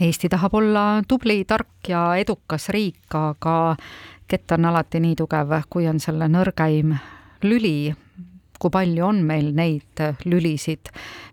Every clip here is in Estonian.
Eesti tahab olla tubli, tark ja edukas riik, aga kett on alati nii tugev, kui on selle nõrgeim lüli. kui palju on meil neid lülisid,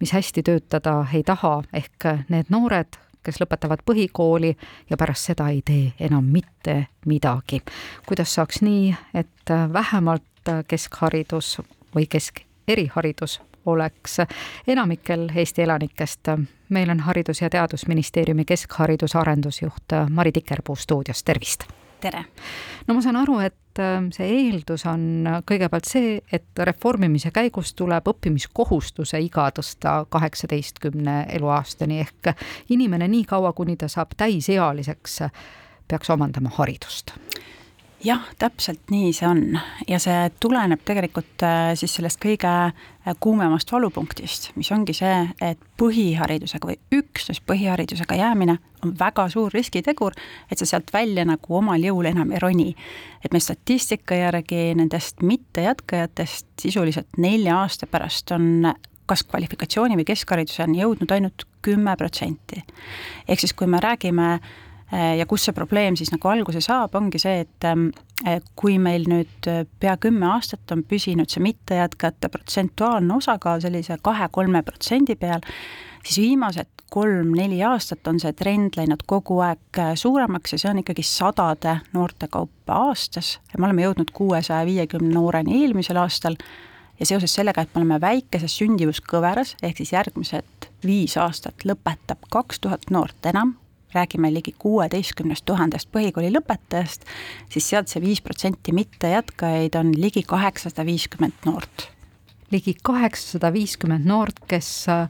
mis hästi töötada ei taha, ehk need noored, kes lõpetavad põhikooli ja pärast seda ei tee enam mitte midagi. kuidas saaks nii, et vähemalt keskharidus või kesk eriharidus oleks enamikel Eesti elanikest. meil on Haridus- ja Teadusministeeriumi keskhariduse arendusjuht Mari Tikerpuu stuudios, tervist! tere! no ma saan aru, et äh, see eeldus on kõigepealt see, et reformimise käigus tuleb õppimiskohustuse iga tõsta kaheksateistkümne eluaastani ehk inimene nii kaua, kuni ta saab täisealiseks, peaks omandama haridust jah, täpselt nii see on ja see tuleneb tegelikult äh, siis sellest kõige äh, kuumemast valupunktist, mis ongi see, et põhiharidusega või üksnes põhiharidusega jäämine on väga suur riskitegur, et sa sealt välja nagu omal jõul enam ei roni. et me statistika järgi nendest mittejätkajatest sisuliselt nelja aasta pärast on kas kvalifikatsiooni või keskhariduseni jõudnud ainult kümme protsenti. ehk siis, kui me räägime äh, ja kus see probleem siis nagu alguse saab, ongi see, et ähm, äh, kui meil nüüd äh, pea kümme aastat on püsinud see mittejätkajate protsentuaalne osakaal sellise kahe-kolme protsendi peal, siis viimased kolm-neli aastat on see trend läinud kogu aeg suuremaks ja see on ikkagi sadade noorte kaupa aastas. Me oleme jõudnud kuuesaja viiekümne nooreni eelmisel aastal ja seoses sellega, et me oleme väikeses sündivuskõveras, ehk siis järgmised viis aastat lõpetab kaks tuhat noort enam räägime ligi kuueteistkümnest tuhandest põhikooli lõpetajast, siis sealt see viis protsenti mittejätkajaid on ligi kaheksasada viiskümmend noort. ligi kaheksasada viiskümmend noort, kes äh,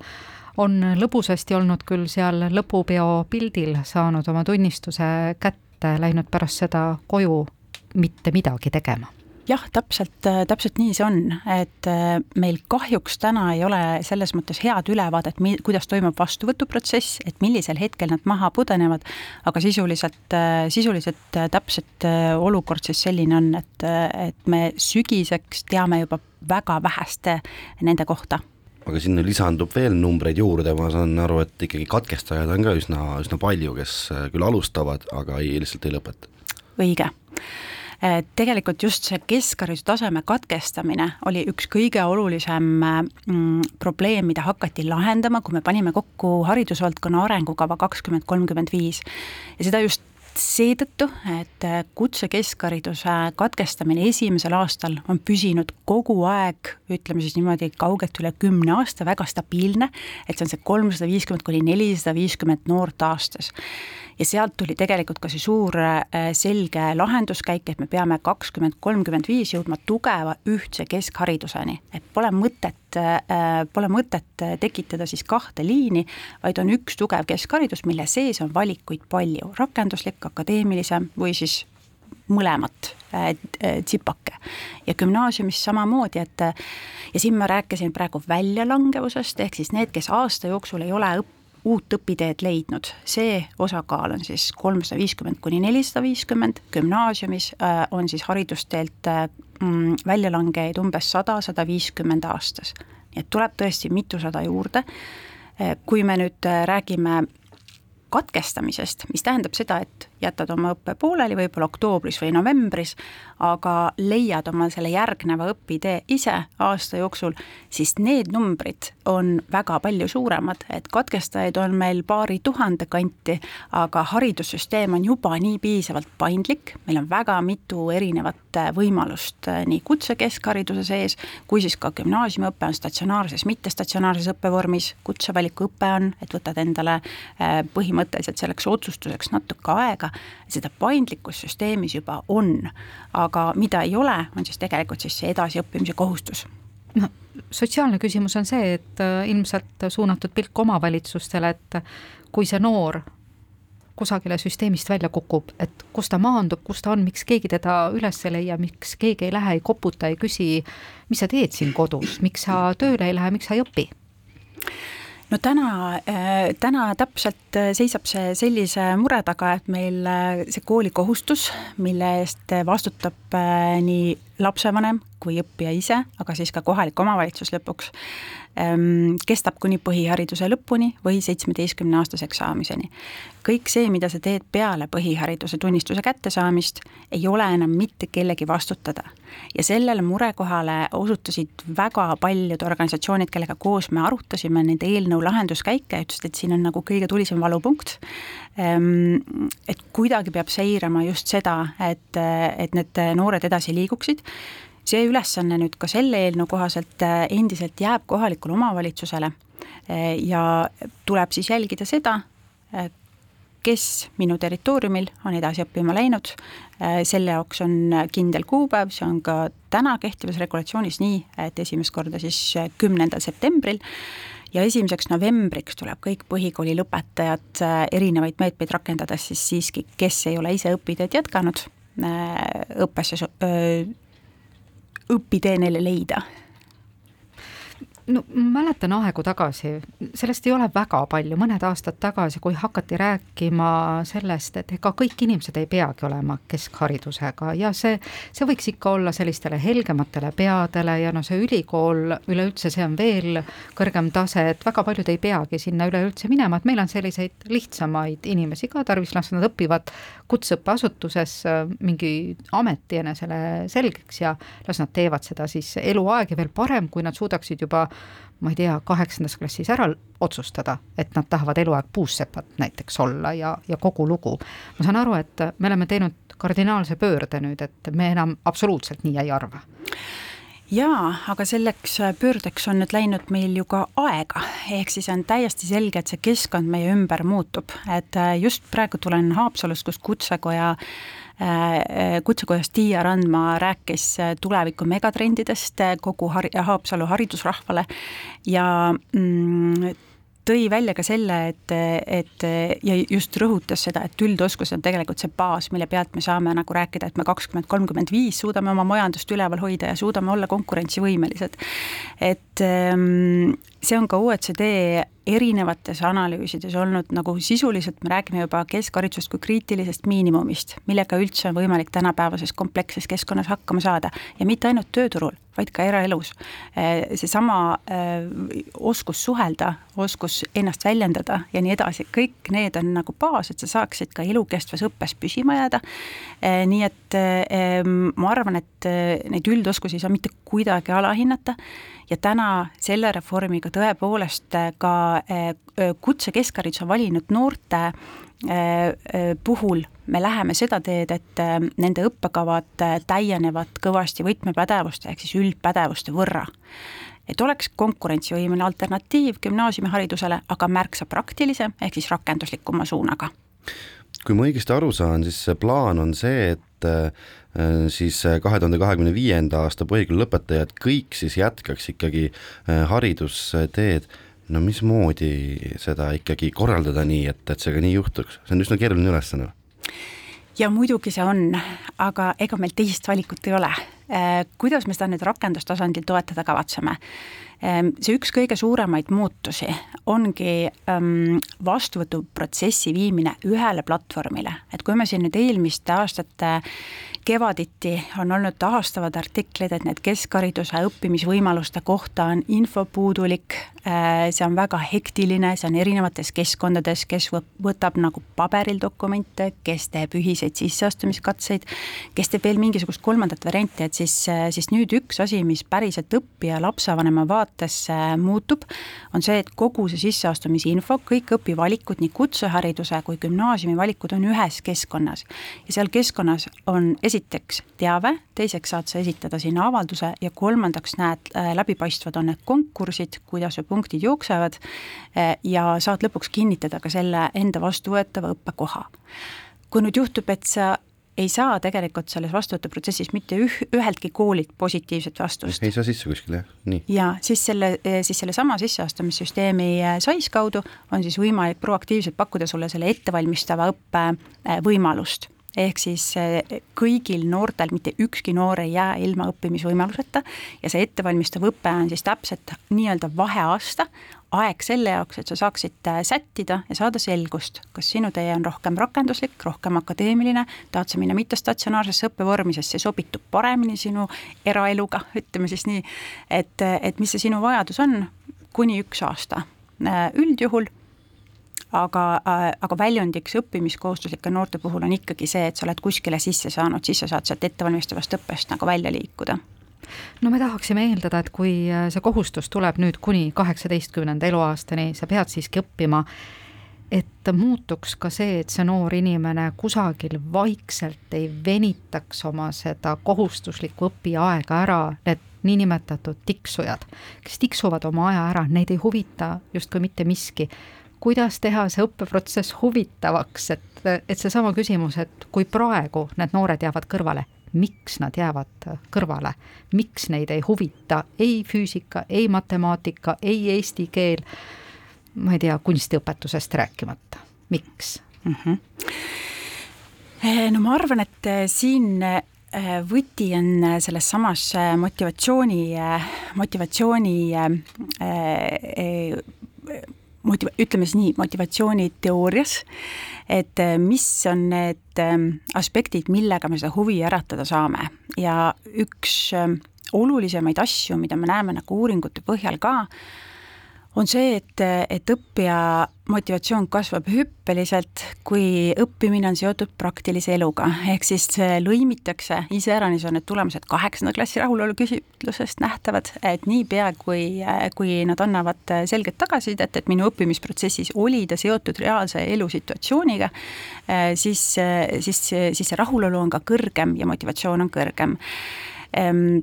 on lõbusasti olnud küll seal lõpupeo pildil, saanud oma tunnistuse kätte, läinud pärast seda koju mitte midagi tegema jah, täpselt, täpselt nii see on, et äh, meil kahjuks täna ei ole selles mõttes head ülevaadet, kuidas toimub vastuvõtuprotsess, et millisel hetkel nad maha pudenevad, aga sisuliselt, äh, sisuliselt äh, täpselt olukord siis selline on, et, et me sügiseks teame juba väga väheste nende kohta aga sinna lisandub veel numbreid juurde, ma saan aru, et ikkagi katkestajaid on ka üsna, üsna palju, kes küll alustavad, aga ei, lihtsalt ei lõpeta. õige tegelikult just see keskhariduse taseme katkestamine oli üks kõige olulisem mm, probleem, mida hakati lahendama, kui me panime kokku haridusvaldkonna arengukava kakskümmend kolmkümmend viis. ja seda just seetõttu, et kutsekeskhariduse katkestamine esimesel aastal on püsinud kogu aeg, ütleme siis niimoodi, kaugelt üle kümne aasta, väga stabiilne, et see on see kolmsada viiskümmend kuni nelisada viiskümmend noort aastas ja sealt tuli tegelikult ka see suur äh, selge lahenduskäik, et me peame kakskümmend kolmkümmend viis jõudma tugeva ühtse keskhariduseni, et pole mõtet, äh, pole mõtet tekitada siis kahte liini, vaid on üks tugev keskharidus, mille sees on valikuid palju, rakenduslik, akadeemilisem või siis mõlemat äh, tsipake. ja gümnaasiumis samamoodi, et ja siin ma rääkisin praegu väljalangevusest, ehk siis need, kes aasta jooksul ei ole õppinud uut õpiteed leidnud, see osakaal on siis kolmsada viiskümmend kuni nelisada viiskümmend, gümnaasiumis äh, on siis haridusteelt äh, mm, väljalangejaid umbes sada, sada viiskümmend aastas. nii et tuleb tõesti mitusada juurde, äh, kui me nüüd räägime katkestamisest, mis tähendab seda, et jätad oma õppe pooleli võib-olla oktoobris või novembris, aga leiad oma selle järgneva õpitee ise aasta jooksul, siis need numbrid on väga palju suuremad, et katkestajaid on meil paari tuhande kanti, aga haridussüsteem on juba nii piisavalt paindlik, meil on väga mitu erinevat võimalust nii kutsekeskhariduse sees, kui siis ka gümnaasiumiõpe on statsionaarses, mittestatsionaarses õppevormis, kutsevaliku õpe on, et võtad endale eh, põhimõtteliselt selleks otsustuseks natuke aega, seda paindlikkust süsteemis juba on, aga mida ei ole, on siis tegelikult siis see edasiõppimise kohustus. No sotsiaalne küsimus on see, et äh, ilmselt suunatud pilk omavalitsustele, et kui see noor kusagile süsteemist välja kukub, et kus ta maandub, kus ta on, miks keegi teda üles ei leia, miks keegi ei lähe, ei koputa, ei küsi, mis sa teed siin kodus, miks sa tööle ei lähe, miks sa ei õpi? No täna, äh, täna täpselt äh, seisab see sellise mure taga, et meil äh, see koolikohustus, mille eest vastutab nii lapsevanem kui õppija ise, aga siis ka kohalik omavalitsus lõpuks, ähm, kestab kuni põhihariduse lõpuni või seitsmeteistkümneaastaseks saamiseni. kõik see, mida sa teed peale põhihariduse tunnistuse kättesaamist, ei ole enam mitte kellegi vastutada. ja sellele murekohale osutasid väga paljud organisatsioonid, kellega koos me arutasime nende eelnõu lahenduskäike ütlesid, et siin on nagu kõige tulisem valupunkt, ähm, et kuidagi peab seirama just seda, et, et need noored edasi liiguksid see ülesanne nüüd ka selle eelnõu kohaselt äh, endiselt jääb kohalikule omavalitsusele äh, ja tuleb siis jälgida seda, kes minu territooriumil on edasi õppima läinud, äh, selle jaoks on kindel kuupäev, see on ka täna kehtivas regulatsioonis nii, et esimest korda siis kümnendal septembril ja esimeseks novembriks tuleb kõik põhikooli lõpetajad erinevaid meetmeid rakendades siis siiski, kes ei ole ise õpiteed jätkanud, õppesse õpitee neile leida no mäletan aegu tagasi, sellest ei ole väga palju, mõned aastad tagasi, kui hakati rääkima sellest, et ega kõik inimesed ei peagi olema keskharidusega ja see, see võiks ikka olla sellistele helgematele peadele ja no see ülikool üleüldse, see on veel kõrgem tase, et väga paljud ei peagi sinna üleüldse minema, et meil on selliseid lihtsamaid inimesi ka tarvis, las nad õpivad kutseõppeasutuses äh, mingi ameti enesele selgeks ja las nad teevad seda siis eluaeg ja veel parem, kui nad suudaksid juba ma ei tea, kaheksandas klassis ära otsustada, et nad tahavad eluaeg puussepad näiteks olla ja, ja kogu lugu. ma saan aru, et me oleme teinud kardinaalse pöörde nüüd, et me enam absoluutselt nii ei arva jaa, aga selleks pöördeks on nüüd läinud meil ju ka aega, ehk siis on täiesti selge, et see keskkond meie ümber muutub, et just praegu tulen Haapsalust, kus Kutsekoja Äh, kutsekojast Tiia Randma rääkis äh, tuleviku megatrendidest äh, kogu har-, Haapsalu haridusrahvale. Ja mm, tõi välja ka selle, et, et ja just rõhutas seda, et üldoskus on tegelikult see baas, mille pealt me saame nagu rääkida, et me kakskümmend, kolmkümmend viis suudame oma majandust üleval hoida ja suudame olla konkurentsivõimelised. Et ähm, see on ka OECD erinevates analüüsides olnud nagu sisuliselt me räägime juba keskharidusest kui kriitilisest miinimumist, millega üldse on võimalik tänapäevases kompleksses keskkonnas hakkama saada ja mitte ainult tööturul, vaid ka eraelus. Äh, seesama äh, oskus suhelda, oskus ennast väljendada ja nii edasi, kõik need on nagu baas, et sa saaksid ka elukestvas õppes püsima jääda. Äh, nii et ma arvan, et neid üldoskusi ei saa mitte kuidagi alahinnata ja täna selle reformiga tõepoolest ka kutsekeskhariduse valinud noorte puhul me läheme seda teed, et nende õppekavad täienevad kõvasti võtmepädevuste ehk siis üldpädevuste võrra. et oleks konkurentsivõimeline alternatiiv gümnaasiumiharidusele, aga märksa praktilisem ehk siis rakenduslikuma suunaga kui ma õigesti aru saan, siis see plaan on see, et äh, siis kahe tuhande kahekümne viienda aasta põhikooli lõpetajad kõik siis jätkaks ikkagi äh, haridusteed. No mismoodi seda ikkagi korraldada nii, et, et see ka nii juhtuks, see on üsna keeruline ülesanne. Ja muidugi see on, aga ega meil teist valikut ei ole. Äh, kuidas me seda nüüd rakendustasandil toetada kavatseme? Ähm, see üks kõige suuremaid muutusi ongi ähm, vastuvõtuprotsessi viimine ühele platvormile, et kui me siin nüüd eelmiste aastate kevaditi on olnud ahastavad artiklid, et need keskhariduse õppimisvõimaluste kohta on info puudulik, äh, see on väga hektiline, see on erinevates keskkondades, kes võtab nagu paberil dokumente, kes teeb ühiseid sisseastumiskatseid, kes teeb veel mingisugust kolmandat varianti, et siis, siis nüüd üks asi, mis päriselt õppija, lapsevanema vaates muutub, on see, et kogu see sisseastumisinfo, kõik õpivalikud, nii kutsehariduse kui gümnaasiumi valikud on ühes keskkonnas. ja seal keskkonnas on esiteks teave, teiseks saad sa esitada sinna avalduse ja kolmandaks näed, äh, läbipaistvad on need konkursid, kuidas su punktid jooksevad äh, ja saad lõpuks kinnitada ka selle enda vastuvõetava õppekoha kui nüüd juhtub, et sa ei saa tegelikult selles vastuvõtuprotsessis mitte üh, üheltki koolilt positiivset vastust. ei saa sisse kuskile, jah, nii. ja siis selle, siis sellesama sisseastumissüsteemi äh, SAIS kaudu on siis võimalik proaktiivselt pakkuda sulle selle ettevalmistava õppe äh, võimalust ehk siis kõigil noortel, mitte ükski noor ei jää ilma õppimisvõimaluseta ja see ettevalmistav õpe on siis täpselt nii-öelda vaheaasta, aeg selle jaoks, et sa saaksid äh, sättida ja saada selgust, kas sinu tee on rohkem rakenduslik, rohkem akadeemiline, tahad sa minna mittestatsionaarsesse õppevormi, sest see sobitub paremini sinu eraeluga, ütleme siis nii, et, et mis see sinu vajadus on, kuni üks aasta. üldjuhul aga, aga väljundiks õppimiskohustuslike noorte puhul on ikkagi see, et sa oled kuskile sisse saanud, siis sa saad sealt ettevalmistavast õppest nagu välja liikuda no me tahaksime eeldada, et kui äh, see kohustus tuleb nüüd kuni kaheksateistkümnenda eluaastani, sa pead siiski õppima, et muutuks ka see, et see noor inimene kusagil vaikselt ei venitaks oma seda kohustuslikku õpiaega ära, need niinimetatud tiksujad, kes tiksuvad oma aja ära, neid ei huvita justkui mitte miski. kuidas teha see õppeprotsess huvitavaks, et, et seesama küsimus, et kui praegu need noored jäävad kõrvale miks nad jäävad kõrvale, miks neid ei huvita ei füüsika, ei matemaatika, ei eesti keel, ma ei tea, kunstiõpetusest rääkimata, miks mm? -hmm. no ma arvan, et eh, siin eh, võti on selles samas motivatsiooni, motivatsiooni motiva-, ütleme siis nii, motivatsiooniteoorias, et äh, mis on need ähm, aspektid, millega me seda huvi äratada saame. Ja üks ähm, olulisemaid asju, mida me näeme nagu uuringute põhjal ka, on see, et, et õppija motivatsioon kasvab hüppeliselt, kui õppimine on seotud praktilise eluga, ehk siis lõimitakse, iseäranis on need tulemused kaheksanda klassi rahulolu küsitlusest nähtavad, et niipea, kui, kui nad annavad selget tagasisidet, et minu õppimisprotsessis oli ta seotud reaalse elusituatsiooniga, siis, siis, siis see rahulolu on ka kõrgem ja motivatsioon on kõrgem. Ehm,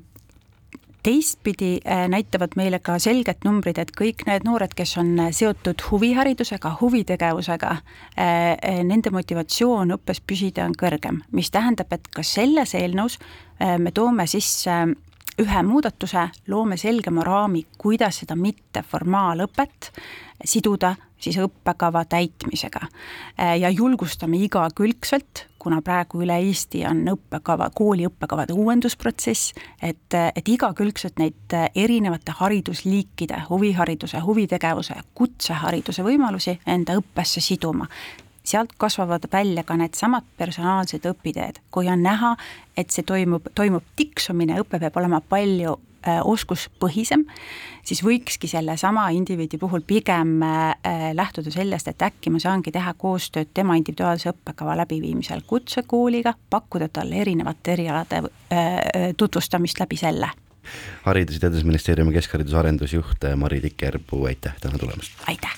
teistpidi äh, näitavad meile ka selged numbrid, et kõik need noored, kes on äh, seotud huviharidusega, huvitegevusega, äh, nende motivatsioon õppes püsida on kõrgem, mis tähendab, et ka selles eelnõus me toome sisse ühe muudatuse, loome selgema raami, kuidas seda mitteformaalõpet siduda siis õppekava täitmisega. Ja julgustame igakülgselt kuna praegu üle Eesti on õppekava, kooli õppekavade uuendusprotsess, et, et igakülgselt neid erinevate haridusliikide, huvihariduse, huvitegevuse kutsehariduse võimalusi enda õppesse siduma sealt kasvavad välja ka needsamad personaalsed õpiteed, kui on näha, et see toimub, toimub tiksumine, õpe peab olema palju Äh, oskuspõhisem, siis võikski sellesama indiviidi puhul pigem äh, lähtuda sellest, et äkki ma saangi teha koostööd tema individuaalse õppekava läbiviimisel kutsekooliga, pakkuda talle erinevate erialade äh, tutvustamist läbi selle haridus- ja Teadusministeeriumi keskhariduse arendusjuht Mari Tikerpuu, aitäh täna tulemast! aitäh!